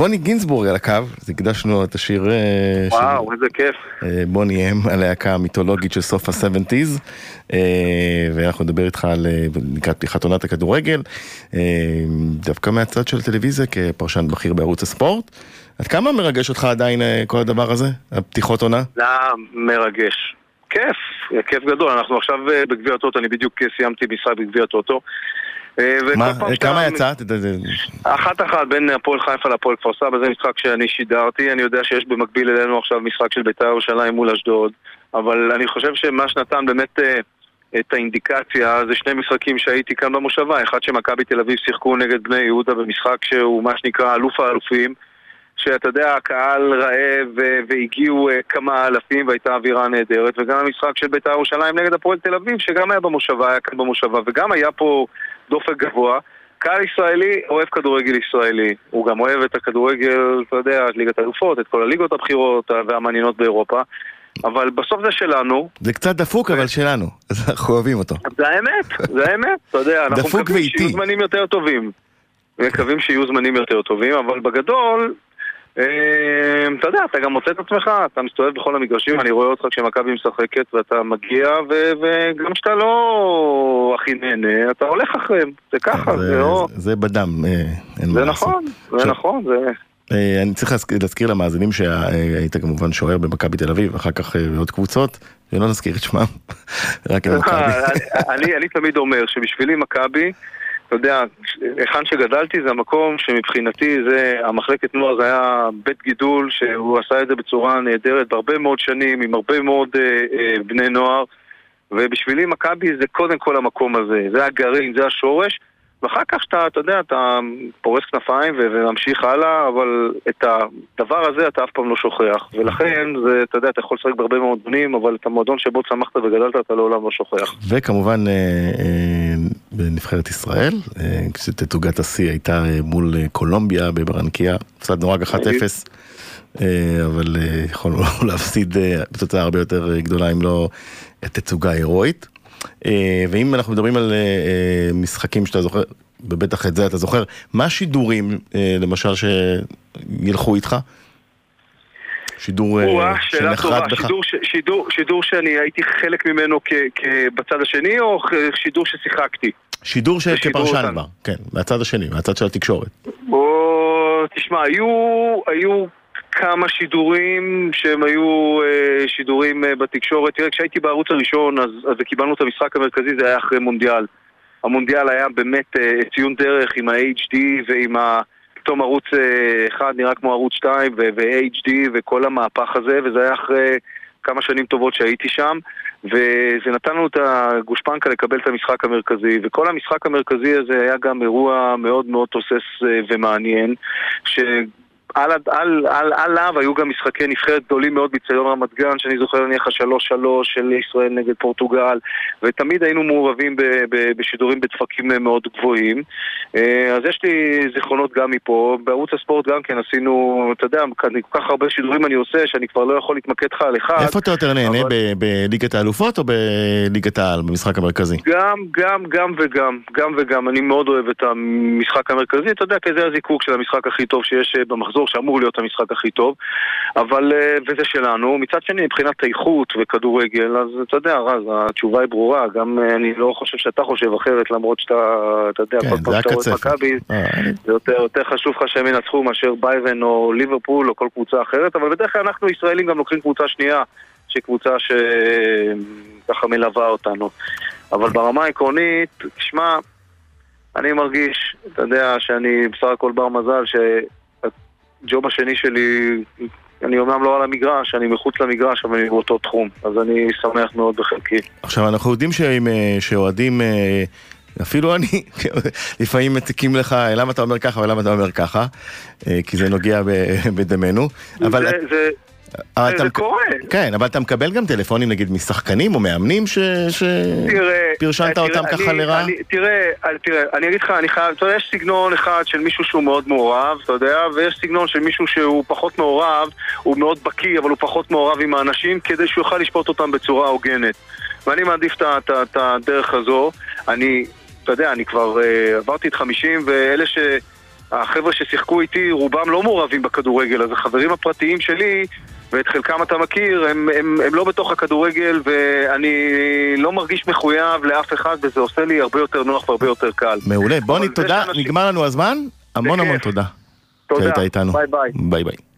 בוני גינזבורג על הקו, אז הקדשנו את השיר אה, וואו, של... איזה כיף. אה, בוני אם, הלהקה המיתולוגית של סוף ה-70's, ואנחנו נדבר איתך על לקראת פתיחת עונת הכדורגל, דווקא מהצד של הטלוויזיה כפרשן בכיר בערוץ הספורט. עד כמה מרגש אותך עדיין כל הדבר הזה, הפתיחות עונה? זה מרגש. כיף, כיף גדול. אנחנו עכשיו בגביע הטוטו, אני בדיוק סיימתי משחק בגביע הטוטו. אה, מה, כמה יצאת? אחת אחת בין הפועל חיפה להפועל כפר סבא, זה משחק שאני שידרתי, אני יודע שיש במקביל אלינו עכשיו משחק של בית"ר ירושלים מול אשדוד, אבל אני חושב שמה שנתן באמת אה, את האינדיקציה זה שני משחקים שהייתי כאן במושבה, אחד שמכבי תל אביב שיחקו נגד בני יהודה במשחק שהוא מה שנקרא אלוף האלופים שאתה יודע, הקהל רעב והגיעו כמה אלפים והייתה אווירה נהדרת וגם המשחק של בית"ר ירושלים נגד הפועל תל אביב שגם היה במושבה, היה כאן במושבה וגם היה פה דופק גבוה קהל ישראלי אוהב כדורגל ישראלי הוא גם אוהב את הכדורגל, אתה יודע, את ליגת האלופות, את כל הליגות הבכירות והמעניינות באירופה אבל בסוף זה שלנו. זה קצת דפוק אבל שלנו, אז אנחנו אוהבים אותו. זה האמת, זה האמת, אתה יודע, אנחנו מקווים שיהיו זמנים יותר טובים. מקווים שיהיו זמנים יותר טובים, אבל בגדול, אתה יודע, אתה גם מוצא את עצמך, אתה מסתובב בכל המגרשים, אני רואה אותך כשמכבי משחקת ואתה מגיע, וגם כשאתה לא הכי נהנה, אתה הולך אחריהם, זה ככה, זה לא... זה בדם, אה, אין מה לעשות. נכון, זה נכון, זה... אה, אני צריך להזכיר למאזינים שהיית כמובן שוער במכבי תל אביב, אחר כך אה, בעוד קבוצות, ולא נזכיר את שמם, רק למכבי. אני תמיד אומר שבשבילי מכבי... אתה יודע, היכן שגדלתי זה המקום שמבחינתי זה, המחלקת נוער זה היה בית גידול שהוא עשה את זה בצורה נהדרת בהרבה מאוד שנים עם הרבה מאוד אה, אה, בני נוער ובשבילי מכבי זה קודם כל המקום הזה, זה הגרעין, זה השורש ואחר כך שאתה, אתה יודע, אתה פורס כנפיים וממשיך הלאה, אבל את הדבר הזה אתה אף פעם לא שוכח. ולכן, זה, אתה יודע, אתה יכול לשחק בהרבה מועדונים, אבל את המועדון שבו צמחת וגדלת אתה לעולם לא שוכח. וכמובן, אה, אה, בנבחרת ישראל, אה, כשתצוגת השיא הייתה מול קולומביה בברנקיה, הפסדנו רק 1-0. אבל יכולנו להפסיד בתוצאה הרבה יותר גדולה אם לא תצוגה הירואית. אה, ואם אנחנו מדברים על אה, אה, משחקים שאתה זוכר, ובטח את זה אתה זוכר, מה השידורים למשל שילכו איתך? שידור שנחרט בך? שידור, שידור, שידור שאני הייתי חלק ממנו כ, כ, בצד השני או שידור ששיחקתי? שידור שכפרשן כבר, כן, מהצד השני, מהצד של התקשורת. בוא, תשמע, היו, היו כמה שידורים שהם היו אה, שידורים אה, בתקשורת. תראה, כשהייתי בערוץ הראשון אז, אז קיבלנו את המשחק המרכזי, זה היה אחרי מונדיאל. המונדיאל היה באמת אה, ציון דרך עם ה-HD ועם ה... פתאום ערוץ אה, אחד נראה כמו ערוץ 2 ו-HD וכל המהפך הזה, וזה היה אחרי כמה שנים טובות שהייתי שם, וזה נתן לנו את הגושפנקה לקבל את המשחק המרכזי, וכל המשחק המרכזי הזה היה גם אירוע מאוד מאוד תוסס אה, ומעניין, ש... על, על, על, עליו היו גם משחקי נבחרת גדולים מאוד בציון רמת גן, שאני זוכר נניח השלוש שלוש של ישראל נגד פורטוגל, ותמיד היינו מעורבים ב, ב, בשידורים בדפקים מאוד גבוהים. אה, אז יש לי זיכרונות גם מפה. בערוץ הספורט גם כן עשינו, אתה יודע, כל כך הרבה שידורים אני עושה, שאני כבר לא יכול להתמקד לך על אחד. איפה אתה יותר נהנה, אבל... בליגת האלופות או בליגת העל, במשחק המרכזי? גם, גם, גם וגם, גם וגם. אני מאוד אוהב את המשחק המרכזי, אתה יודע, כי זה הזיקוק של המשחק הכי טוב שיש אה, במחזור. מחזור שאמור להיות המשחק הכי טוב, אבל, אה, וזה שלנו. מצד שני, מבחינת איכות וכדורגל, אז אתה יודע, רז, התשובה היא ברורה. גם אה, אני לא חושב שאתה חושב אחרת, למרות שאתה, אתה יודע, כן, כל פעם שאתה רואה את מכבי, אה, זה יותר, יותר חשוב לך שהם ינצחו מאשר ביירן או ליברפול או כל קבוצה אחרת, אבל בדרך כלל אנחנו ישראלים גם לוקחים קבוצה שנייה, שהיא קבוצה שככה מלווה אותנו. אבל ברמה העקרונית, תשמע, אני מרגיש, אתה יודע, שאני בסך הכל בר מזל, ש... הג'וב השני שלי, אני אומנם לא על המגרש, אני מחוץ למגרש, אבל אני באותו תחום, אז אני שמח מאוד בחלקי. עכשיו, אנחנו יודעים אה, שאוהדים... אה, אפילו אני, לפעמים מציקים לך, למה אתה אומר ככה ולמה אתה אומר ככה, אה, כי זה נוגע בדמנו. אבל... זה, זה, זה, זה קורה. כן, אבל אתה מקבל גם טלפונים נגיד משחקנים או מאמנים שפרשנת אותם ככה לרעה? תראה, תראה, אני אגיד לך, אני חייב, אתה יודע, יש סגנון אחד של מישהו שהוא מאוד מעורב, אתה יודע, ויש סגנון של מישהו שהוא פחות מעורב, הוא מאוד בקיא, אבל הוא פחות מעורב עם האנשים, כדי שהוא יוכל לשפוט אותם בצורה הוגנת. ואני מעדיף את הדרך הזו. אני, אתה יודע, אני כבר uh, עברתי את 50, ואלה ש... החבר'ה ששיחקו איתי, רובם לא מעורבים בכדורגל, אז החברים הפרטיים שלי, ואת חלקם אתה מכיר, הם, הם, הם לא בתוך הכדורגל, ואני לא מרגיש מחויב לאף אחד, וזה עושה לי הרבה יותר נוח והרבה יותר קל. מעולה. בוני, תודה, שאנשים... נגמר לנו הזמן. המון המון תודה. תודה. ביי ביי. ביי ביי.